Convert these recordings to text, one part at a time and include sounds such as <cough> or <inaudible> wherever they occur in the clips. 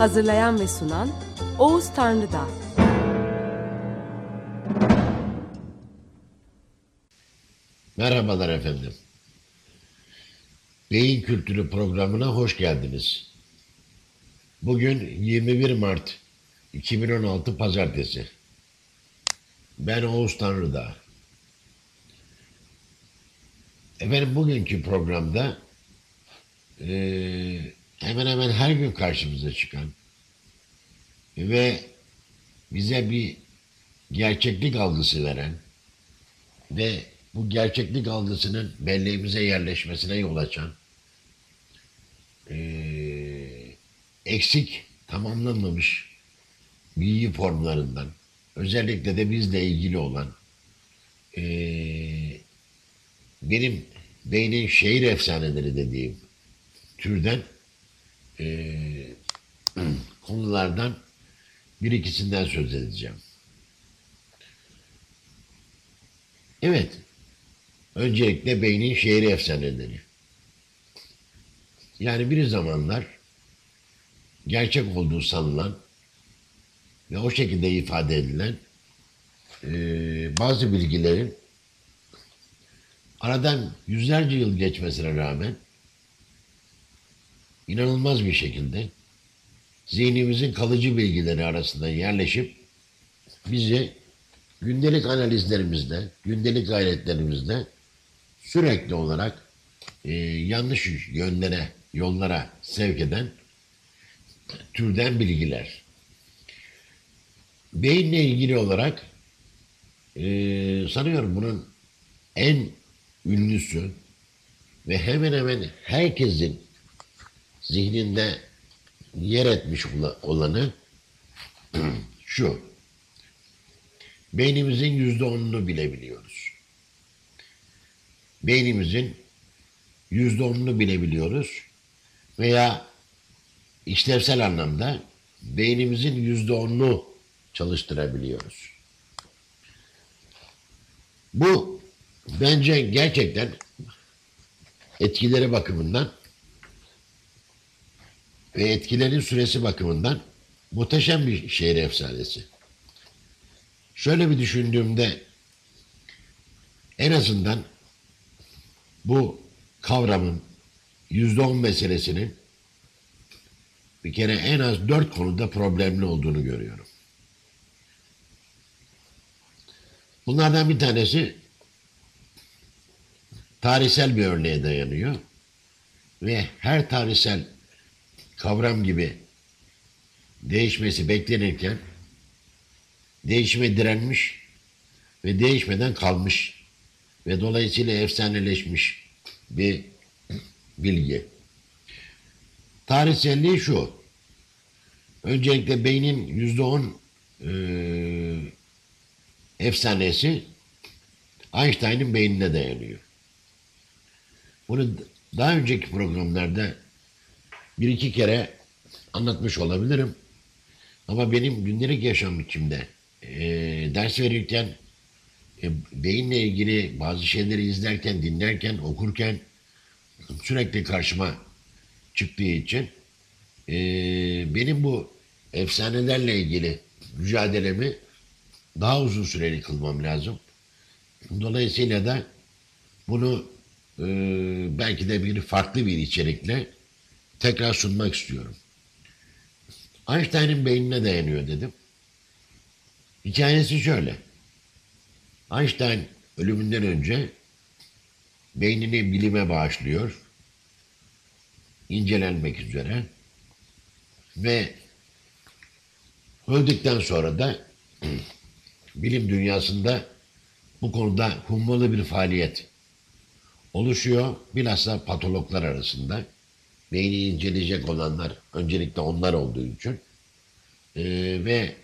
Hazırlayan ve sunan Oğuz Tanrıdağ. Merhabalar efendim. Beyin Kültürü programına hoş geldiniz. Bugün 21 Mart 2016 Pazartesi. Ben Oğuz Tanrıdağ. Efendim bugünkü programda eee, hemen hemen her gün karşımıza çıkan ve bize bir gerçeklik algısı veren ve bu gerçeklik algısının belleğimize yerleşmesine yol açan eee, eksik, tamamlanmamış bilgi formlarından özellikle de bizle ilgili olan eee, benim beynin şehir efsaneleri dediğim türden eee, <clears throat> konulardan bir ikisinden söz edeceğim. Evet, öncelikle beynin şehri efsaneleri. Yani bir zamanlar gerçek olduğu sanılan ve o şekilde ifade edilen eee, bazı bilgilerin aradan yüzlerce yıl geçmesine rağmen inanılmaz bir şekilde zihnimizin kalıcı bilgileri arasında yerleşip bizi gündelik analizlerimizde, gündelik gayretlerimizde sürekli olarak e, yanlış yönlere, yollara sevk eden türden bilgiler. Beyinle ilgili olarak e, sanıyorum bunun en ünlüsü ve hemen hemen herkesin zihninde yer etmiş ola- olanı <clears throat> şu. Beynimizin yüzde onunu bilebiliyoruz. Beynimizin yüzde onunu bilebiliyoruz veya işlevsel anlamda beynimizin yüzde onunu çalıştırabiliyoruz. Bu bence gerçekten etkileri bakımından ve etkilerin süresi bakımından muhteşem bir şehir efsanesi. Şöyle bir düşündüğümde en azından bu kavramın yüzde on meselesinin bir kere en az dört konuda problemli olduğunu görüyorum. Bunlardan bir tanesi tarihsel bir örneğe dayanıyor ve her tarihsel kavram gibi değişmesi beklenirken değişime direnmiş ve değişmeden kalmış ve dolayısıyla efsaneleşmiş bir bilgi. Tarihselliği şu. Öncelikle beynin yüzde on eee, efsanesi Einstein'ın beynine dayanıyor. Bunu daha önceki programlarda bir iki kere anlatmış olabilirim. Ama benim gündelik yaşam biçimde e, ders verirken e, beyinle ilgili bazı şeyleri izlerken, dinlerken, okurken sürekli karşıma çıktığı için e, benim bu efsanelerle ilgili mücadelemi daha uzun süreli kılmam lazım. Dolayısıyla da bunu e, belki de bir farklı bir içerikle tekrar sunmak istiyorum. Einstein'ın beynine dayanıyor dedim. Hikayesi şöyle. Einstein ölümünden önce beynini bilime bağışlıyor. incelenmek üzere. Ve öldükten sonra da <clears throat> bilim dünyasında bu konuda hummalı bir faaliyet oluşuyor. Bilhassa patologlar arasında. Beyni inceleyecek olanlar öncelikle onlar olduğu için e, ve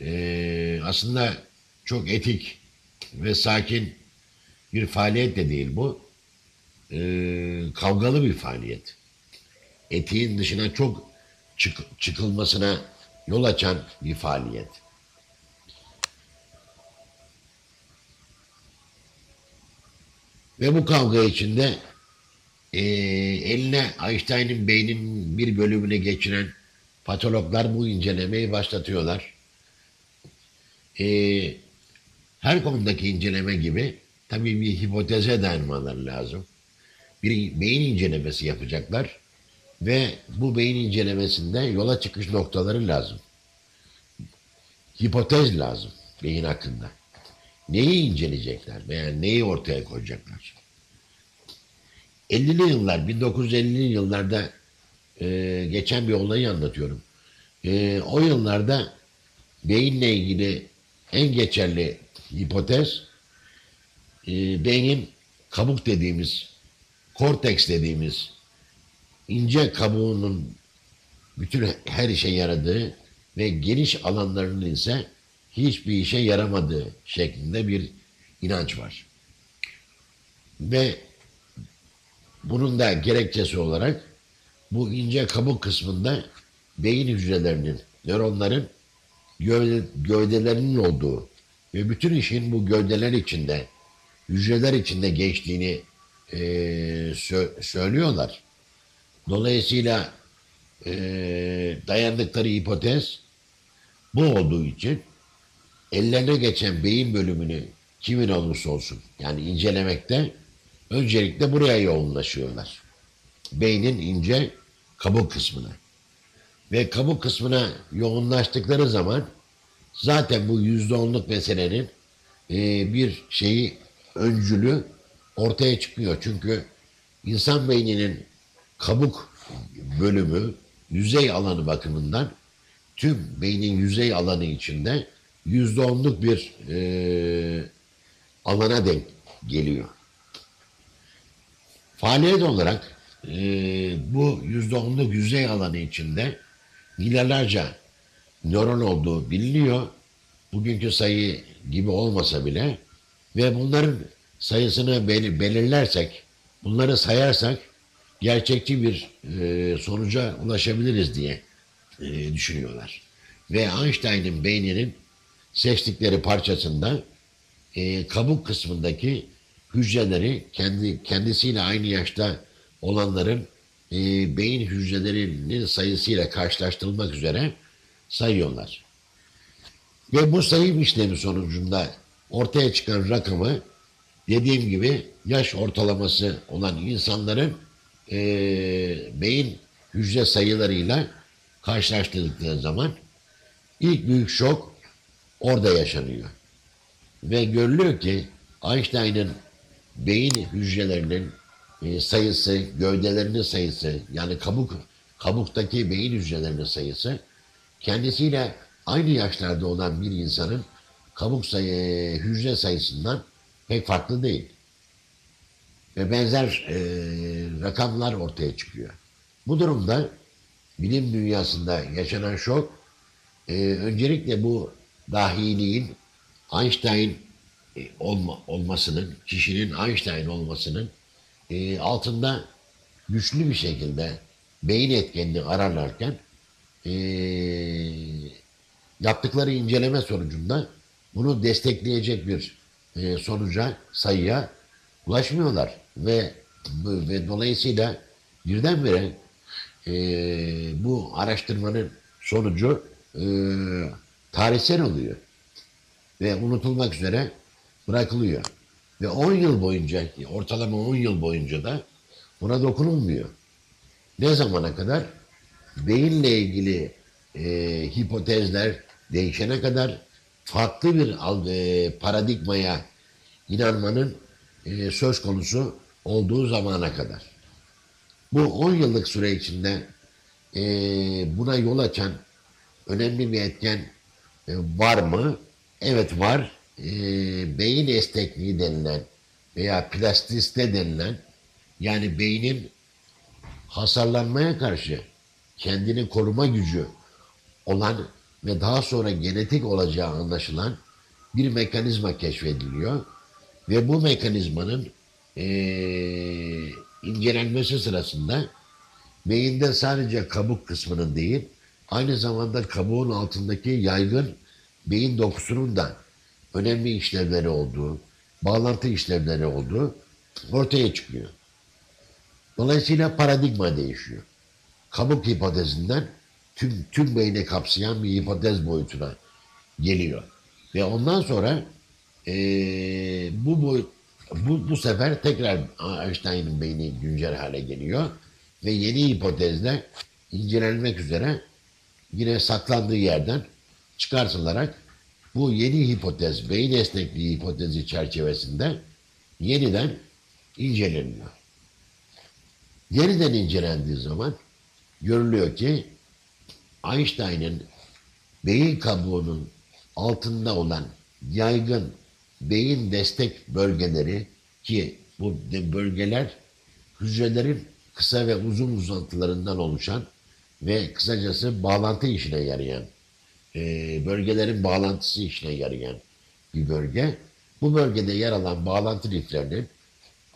e, aslında çok etik ve sakin bir faaliyet de değil bu. E, kavgalı bir faaliyet. Etiğin dışına çok çık- çıkılmasına yol açan bir faaliyet. Ve bu kavga içinde e, eline Einstein'ın beyninin bir bölümüne geçiren patologlar bu incelemeyi başlatıyorlar. E, her konudaki inceleme gibi tabii bir hipoteze dayanmaları lazım. Bir beyin incelemesi yapacaklar ve bu beyin incelemesinde yola çıkış noktaları lazım. Hipotez lazım beyin hakkında. Neyi inceleyecekler veya neyi ortaya koyacaklar? 50'li yıllar, 1950'li yıllarda e, geçen bir olayı anlatıyorum. E, o yıllarda beyinle ilgili en geçerli hipotez e, beynin kabuk dediğimiz, korteks dediğimiz ince kabuğunun bütün her işe yaradığı ve geniş alanlarının ise hiçbir işe yaramadığı şeklinde bir inanç var. Ve bunun da gerekçesi olarak bu ince kabuk kısmında beyin hücrelerinin, nöronların gövde, gövdelerinin olduğu ve bütün işin bu gövdeler içinde, hücreler içinde geçtiğini e, sö- söylüyorlar. Dolayısıyla e, dayandıkları hipotez bu olduğu için ellerine geçen beyin bölümünü kimin olursa olsun yani incelemekte öncelikle buraya yoğunlaşıyorlar. Beynin ince kabuk kısmına. Ve kabuk kısmına yoğunlaştıkları zaman zaten bu yüzde onluk meselenin e, bir şeyi öncülü ortaya çıkıyor. Çünkü insan beyninin kabuk bölümü yüzey alanı bakımından tüm beynin yüzey alanı içinde yüzde onluk bir e, alana denk geliyor. Faaliyet olarak e, bu yüzde onluk yüzey alanı içinde milyarlarca nöron olduğu biliniyor. Bugünkü sayı gibi olmasa bile ve bunların sayısını bel- belirlersek, bunları sayarsak gerçekçi bir e, sonuca ulaşabiliriz diye e, düşünüyorlar. Ve Einstein'ın beyninin seçtikleri parçasında e, kabuk kısmındaki hücreleri kendi kendisiyle aynı yaşta olanların e, beyin hücrelerinin sayısıyla karşılaştırılmak üzere sayıyorlar. Ve bu sayım işlemi sonucunda ortaya çıkan rakamı dediğim gibi yaş ortalaması olan insanların e, beyin hücre sayılarıyla karşılaştırdıkları zaman ilk büyük şok orada yaşanıyor. Ve görülüyor ki Einstein'ın beyin hücrelerinin e, sayısı, gövdelerinin sayısı yani kabuk kabuktaki beyin hücrelerinin sayısı kendisiyle aynı yaşlarda olan bir insanın kabuk sayı, hücre sayısından pek farklı değil. Ve benzer e, rakamlar ortaya çıkıyor. Bu durumda bilim dünyasında yaşanan şok e, öncelikle bu dahiliğin Einstein e, olma, olmasının, kişinin Einstein olmasının e, altında güçlü bir şekilde beyin etkenini ararlarken e, yaptıkları inceleme sonucunda bunu destekleyecek bir e, sonuca, sayıya ulaşmıyorlar. Ve, ve dolayısıyla birdenbire e, bu araştırmanın sonucu e, tarihsel oluyor. Ve unutulmak üzere bırakılıyor. Ve 10 yıl boyunca, ortalama 10 yıl boyunca da buna dokunulmuyor. Ne zamana kadar? Beyinle ilgili e, hipotezler değişene kadar farklı bir e, paradigmaya inanmanın e, söz konusu olduğu zamana kadar. Bu 10 yıllık süre içinde e, buna yol açan önemli bir etken e, var mı? Evet var. E, beyin esnekliği denilen veya plastiste denilen yani beynin hasarlanmaya karşı kendini koruma gücü olan ve daha sonra genetik olacağı anlaşılan bir mekanizma keşfediliyor. Ve bu mekanizmanın eee, incelenmesi sırasında beyinde sadece kabuk kısmının değil, aynı zamanda kabuğun altındaki yaygın beyin dokusunun da önemli işlevleri olduğu, bağlantı işlevleri olduğu ortaya çıkıyor. Dolayısıyla paradigma değişiyor. Kabuk hipotezinden tüm, tüm beyni kapsayan bir hipotez boyutuna geliyor. Ve ondan sonra eee, bu, boy, bu, bu sefer tekrar Einstein'ın beyni güncel hale geliyor. Ve yeni hipotezle incelenmek üzere yine saklandığı yerden çıkartılarak bu yeni hipotez, beyin esnekliği hipotezi çerçevesinde yeniden inceleniyor. Yeniden incelendiği zaman görülüyor ki Einstein'ın beyin kabuğunun altında olan yaygın beyin destek bölgeleri ki bu bölgeler hücrelerin kısa ve uzun uzantılarından oluşan ve kısacası bağlantı işine yarayan e, bölgelerin bağlantısı işine yarayan bir bölge. Bu bölgede yer alan bağlantı liflerinin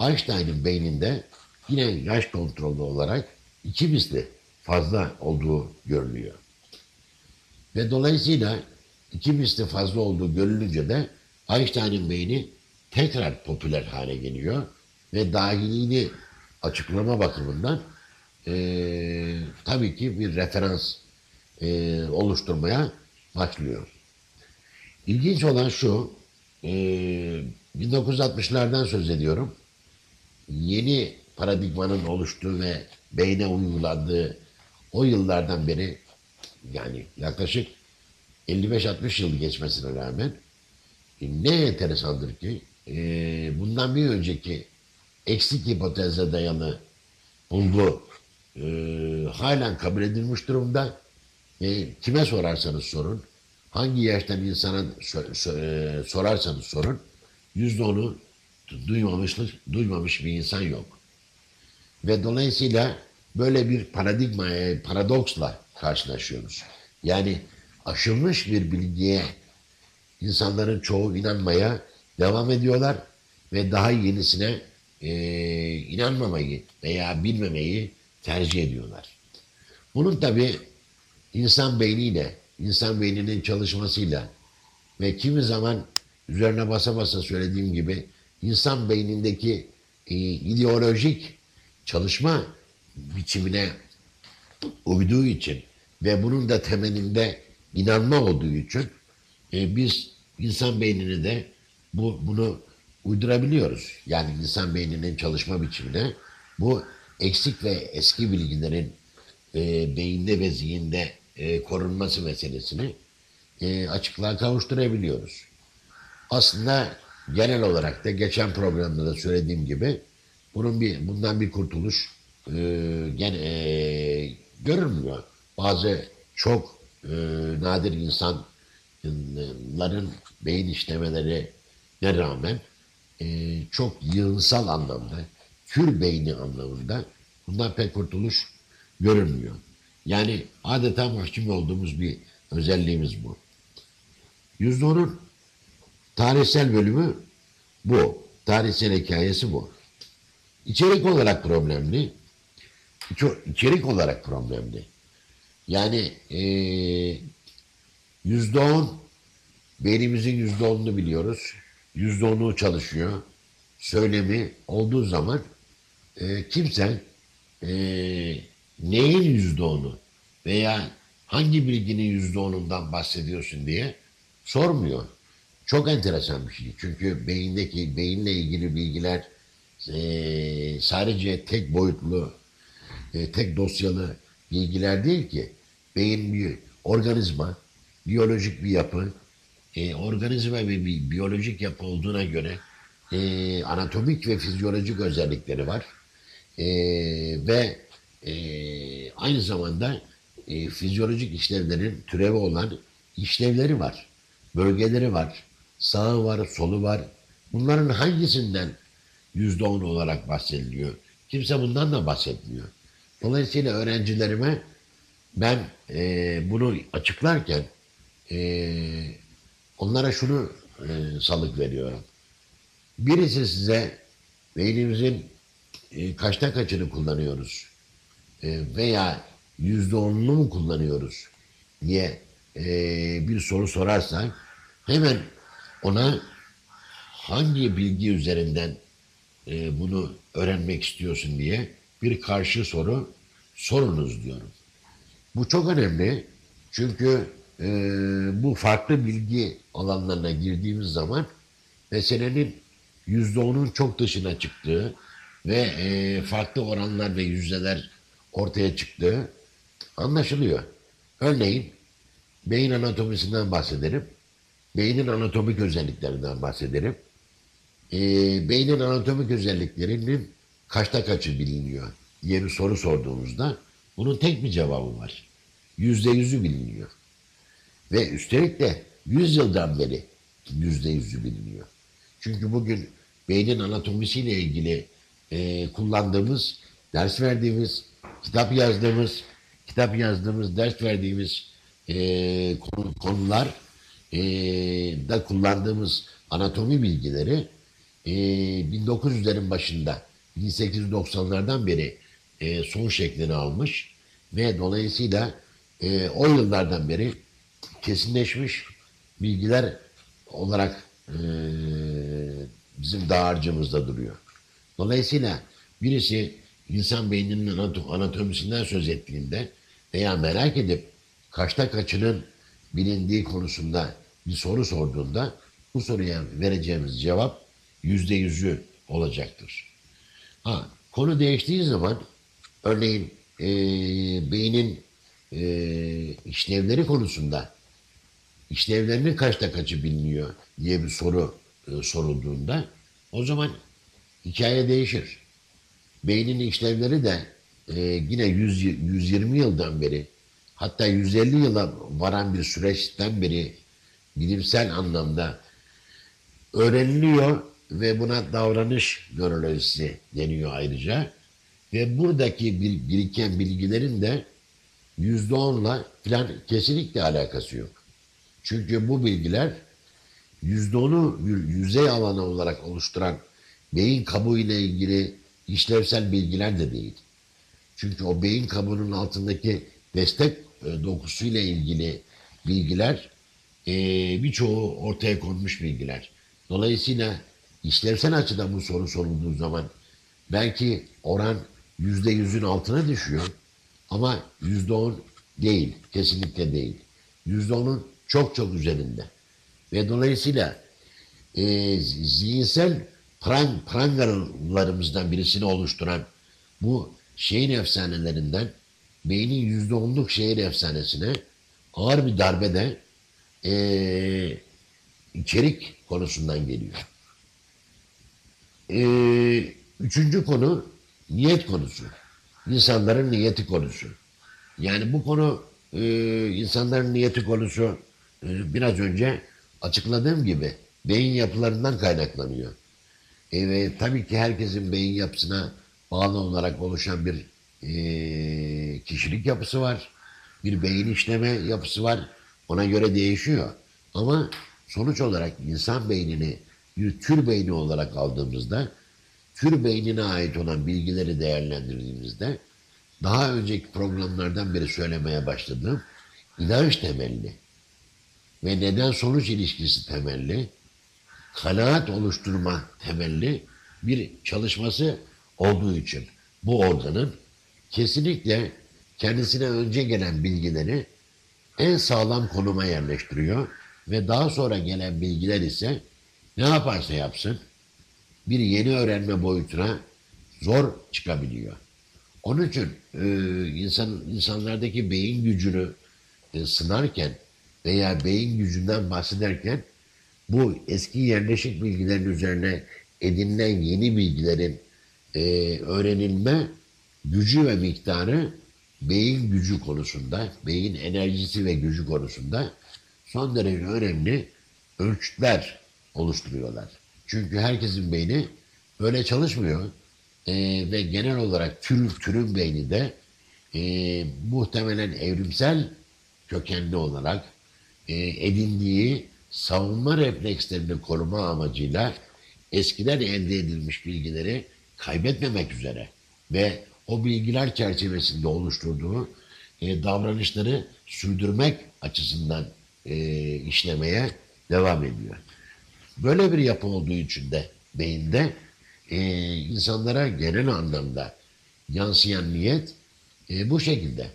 Einstein'ın beyninde yine yaş kontrollü olarak iki misli fazla olduğu görülüyor. Ve dolayısıyla iki misli fazla olduğu görülünce de Einstein'ın beyni tekrar popüler hale geliyor ve dahiliğini açıklama bakımından eee, tabii ki bir referans eee, oluşturmaya başlıyor. İlginç olan şu, eee 1960'lardan söz ediyorum. Yeni paradigmanın oluştuğu ve beyne uygulandığı o yıllardan beri yani yaklaşık 55-60 yıl geçmesine rağmen e, ne enteresandır ki e, bundan bir önceki eksik hipoteze dayalı bulgu e, halen kabul edilmiş durumda. E, kime sorarsanız sorun, hangi yaştan insana sö- sö- e, sorarsanız sorun, yüzde onu duymamış, duymamış bir insan yok. Ve dolayısıyla böyle bir paradigma, e, paradoksla karşılaşıyoruz. Yani aşılmış bir bilgiye insanların çoğu inanmaya devam ediyorlar ve daha yenisine e, inanmamayı veya bilmemeyi tercih ediyorlar. Bunun tabi insan beyniyle, insan beyninin çalışmasıyla ve kimi zaman üzerine basa basa söylediğim gibi insan beynindeki e, ideolojik çalışma biçimine uyduğu için ve bunun da temelinde inanma olduğu için e, biz insan beynini de bu bunu uydurabiliyoruz. Yani insan beyninin çalışma biçimine bu eksik ve eski bilgilerin e, beyinde ve zihinde e, korunması meselesini e, açıklığa kavuşturabiliyoruz. Aslında genel olarak da geçen programda da söylediğim gibi bunun bir bundan bir kurtuluş e, gene e, görünmüyor. Bazı çok e, nadir insanların beyin işlemeleri ne rağmen e, çok yığınsal anlamda, kür beyni anlamında bundan pek kurtuluş görünmüyor. Yani adeta mahkum olduğumuz bir özelliğimiz bu. Yüzde onun tarihsel bölümü bu. Tarihsel hikayesi bu. İçerik olarak problemli. İçerik olarak problemli. Yani yüzde on beynimizin yüzde onunu biliyoruz. Yüzde onu çalışıyor. Söylemi olduğu zaman e, kimse e, neyin yüzde onu veya hangi bilginin yüzde onundan bahsediyorsun diye sormuyor. Çok enteresan bir şey. Çünkü beyindeki beyinle ilgili bilgiler e, sadece tek boyutlu, e, tek dosyalı bilgiler değil ki. Beyin bir organizma, biyolojik bir yapı, e, organizma ve bir biyolojik yapı olduğuna göre e, anatomik ve fizyolojik özellikleri var. E, ve e, aynı zamanda e, fizyolojik işlevlerin türevi olan işlevleri var. Bölgeleri var. Sağı var, solu var. Bunların hangisinden yüzde on olarak bahsediliyor? Kimse bundan da bahsetmiyor. Dolayısıyla öğrencilerime ben e, bunu açıklarken e, onlara şunu e, salık veriyorum. Birisi size beynimizin e, kaçta kaçını kullanıyoruz veya yüzde onunu mu kullanıyoruz diye e, bir soru sorarsa hemen ona hangi bilgi üzerinden e, bunu öğrenmek istiyorsun diye bir karşı soru sorunuz diyorum. Bu çok önemli çünkü e, bu farklı bilgi alanlarına girdiğimiz zaman meselenin yüzde onun çok dışına çıktığı ve e, farklı oranlar ve yüzdeler ortaya çıktığı anlaşılıyor. Örneğin beyin anatomisinden bahsedelim. Beynin anatomik özelliklerinden bahsedelim. E, beynin anatomik özelliklerinin kaçta kaçı biliniyor diye bir soru sorduğumuzda bunun tek bir cevabı var. Yüzde yüzü biliniyor. Ve üstelik de yüz yıldan beri yüzde yüzü biliniyor. Çünkü bugün beynin anatomisiyle ilgili e, kullandığımız, ders verdiğimiz, kitap yazdığımız, kitap yazdığımız, ders verdiğimiz e, konu, konular e, da kullandığımız anatomi bilgileri e, 1900'lerin başında 1890'lardan beri e, son şeklini almış ve dolayısıyla e, o yıllardan beri kesinleşmiş bilgiler olarak e, bizim dağarcığımızda duruyor. Dolayısıyla birisi insan beyninin anatomisinden söz ettiğinde veya merak edip kaçta kaçının bilindiği konusunda bir soru sorduğunda bu soruya vereceğimiz cevap yüzde yüzü olacaktır. Ha, konu değiştiği zaman örneğin e, beynin e, işlevleri konusunda işlevlerinin kaçta kaçı biliniyor diye bir soru e, sorulduğunda o zaman hikaye değişir. Beynin işlevleri de e, yine 100, 120 yıldan beri hatta 150 yıla varan bir süreçten beri bilimsel anlamda öğreniliyor ve buna davranış nörolojisi deniyor ayrıca. Ve buradaki bir, biriken bilgilerin de yüzde onla falan kesinlikle alakası yok. Çünkü bu bilgiler yüzde onu yüzey alanı olarak oluşturan beyin kabuğu ile ilgili işlevsel bilgiler de değil. Çünkü o beyin kabuğunun altındaki destek e, dokusuyla ilgili bilgiler e, birçoğu ortaya konmuş bilgiler. Dolayısıyla işlevsel açıdan bu soru sorulduğu zaman belki oran yüzde yüzün altına düşüyor ama yüzde on değil, kesinlikle değil. Yüzde onun çok çok üzerinde. Ve dolayısıyla e, zihinsel prang, prangalarımızdan birisini oluşturan bu şehir efsanelerinden beynin yüzde onluk şehir efsanesine ağır bir darbe de e, içerik konusundan geliyor. E, üçüncü konu niyet konusu. İnsanların niyeti konusu. Yani bu konu e, insanların niyeti konusu e, biraz önce açıkladığım gibi beyin yapılarından kaynaklanıyor. E, ve tabii ki herkesin beyin yapısına bağlı olarak oluşan bir e, kişilik yapısı var. Bir beyin işleme yapısı var. Ona göre değişiyor. Ama sonuç olarak insan beynini bir tür beyni olarak aldığımızda tür beynine ait olan bilgileri değerlendirdiğimizde daha önceki programlardan beri söylemeye başladığım inanç temelli ve neden sonuç ilişkisi temelli kanaat oluşturma temelli bir çalışması olduğu için bu organın kesinlikle kendisine önce gelen bilgileri en sağlam konuma yerleştiriyor ve daha sonra gelen bilgiler ise ne yaparsa yapsın bir yeni öğrenme boyutuna zor çıkabiliyor. Onun için e, insan insanlardaki beyin gücünü e, sınarken veya beyin gücünden bahsederken bu eski yerleşik bilgilerin üzerine edinilen yeni bilgilerin e, öğrenilme gücü ve miktarı beyin gücü konusunda, beyin enerjisi ve gücü konusunda son derece önemli ölçütler oluşturuyorlar. Çünkü herkesin beyni böyle çalışmıyor. E, ve genel olarak tür, türün beyni de e, muhtemelen evrimsel kökenli olarak e, edindiği savunma reflekslerini koruma amacıyla eskiden elde edilmiş bilgileri kaybetmemek üzere ve o bilgiler çerçevesinde oluşturduğu e, davranışları sürdürmek açısından e, işlemeye devam ediyor. Böyle bir yapı olduğu için de beyinde e, insanlara genel anlamda yansıyan niyet e, bu şekilde.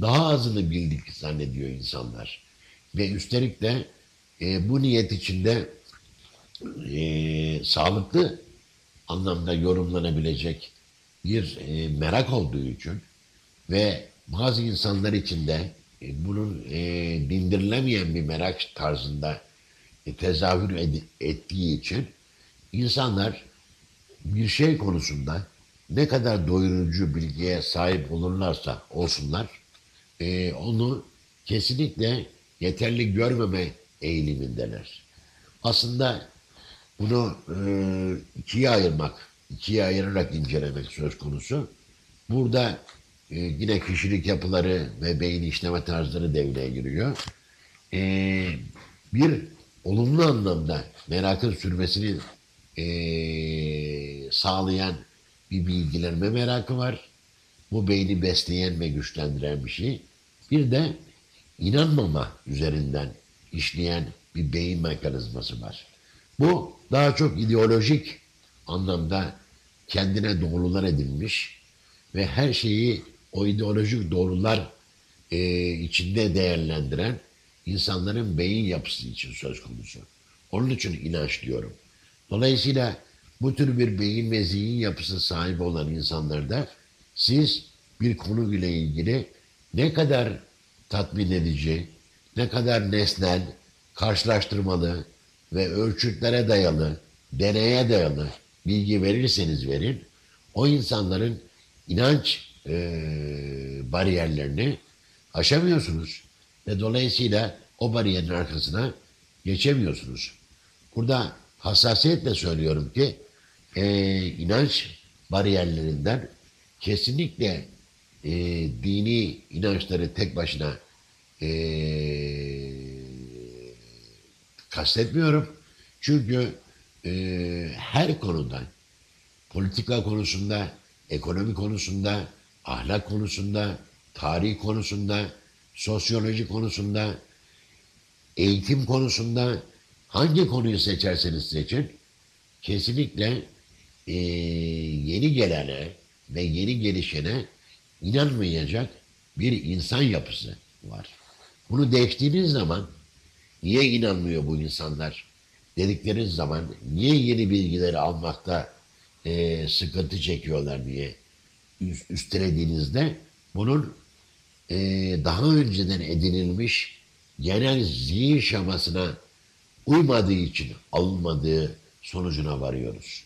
Daha azını bildik zannediyor insanlar. Ve üstelik de e, bu niyet içinde e, sağlıklı anlamda yorumlanabilecek bir e, merak olduğu için ve bazı insanlar için de e, bunun e, dindirilemeyen bir merak tarzında e, tezahür ed- ettiği için insanlar bir şey konusunda ne kadar doyurucu bilgiye sahip olurlarsa olsunlar e, onu kesinlikle yeterli görmeme eğilimindeler. Aslında bunu e, ikiye ayırmak, ikiye ayırarak incelemek söz konusu. Burada e, yine kişilik yapıları ve beyin işleme tarzları devreye giriyor. E, bir olumlu anlamda merakın sürmesini sağlayan bir bilgilenme merakı var. Bu beyni besleyen ve güçlendiren bir şey. Bir de inanmama üzerinden işleyen bir beyin mekanizması var. Bu daha çok ideolojik anlamda kendine doğrular edinmiş ve her şeyi o ideolojik doğrular e, içinde değerlendiren insanların beyin yapısı için söz konusu. Onun için inanç diyorum. Dolayısıyla bu tür bir beyin ve zihin yapısı sahibi olan insanlarda siz bir konu ile ilgili ne kadar tatmin edici, ne kadar nesnel, karşılaştırmalı ve ölçütlere dayalı, deneye dayalı bilgi verirseniz verin, o insanların inanç e, bariyerlerini aşamıyorsunuz ve dolayısıyla o bariyerin arkasına geçemiyorsunuz. Burada hassasiyetle söylüyorum ki e, inanç bariyerlerinden kesinlikle e, dini inançları tek başına e, kastetmiyorum. Çünkü e, her konuda, politika konusunda, ekonomi konusunda, ahlak konusunda, tarih konusunda, sosyoloji konusunda, eğitim konusunda hangi konuyu seçerseniz seçin, kesinlikle e, yeni gelene ve yeni gelişene inanmayacak bir insan yapısı var. Bunu değiştiğiniz zaman niye inanmıyor bu insanlar dedikleriniz zaman niye yeni bilgileri almakta e, sıkıntı çekiyorlar diye üstelediğinizde bunun e, daha önceden edinilmiş genel zihin şamasına uymadığı için alınmadığı sonucuna varıyoruz.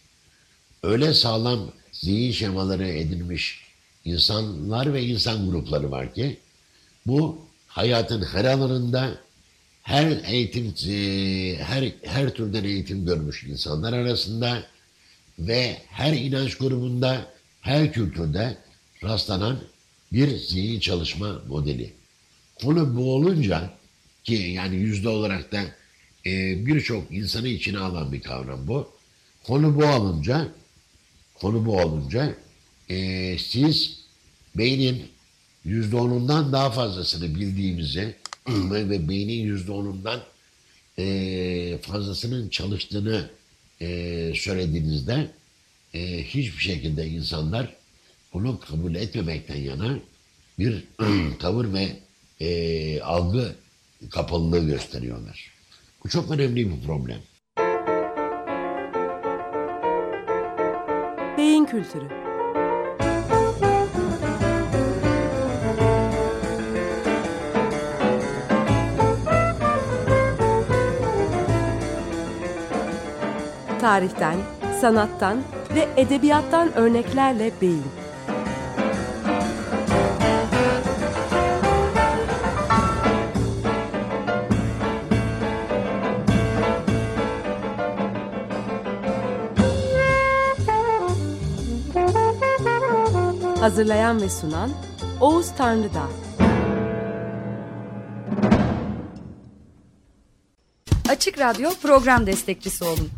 Öyle sağlam zihin şemaları edinmiş insanlar ve insan grupları var ki bu hayatın her alanında her eğitim her her türden eğitim görmüş insanlar arasında ve her inanç grubunda her kültürde rastlanan bir zihin çalışma modeli. Konu bu olunca ki yani yüzde olarak da e, birçok insanı içine alan bir kavram bu. Konu bu olunca konu bu olunca e, siz beynin yüzde onundan daha fazlasını bildiğimizi ve beynin yüzde onundan e, fazlasının çalıştığını e, söylediğinizde e, hiçbir şekilde insanlar bunu kabul etmemekten yana bir <clears throat> tavır ve e, algı kapalılığı gösteriyorlar. Bu çok önemli bir problem. Beyin kültürü Tarihten, sanattan ve edebiyattan örneklerle beyin. Hazırlayan ve sunan Oğuz Tanrıdağ. Açık Radyo program destekçisi olun.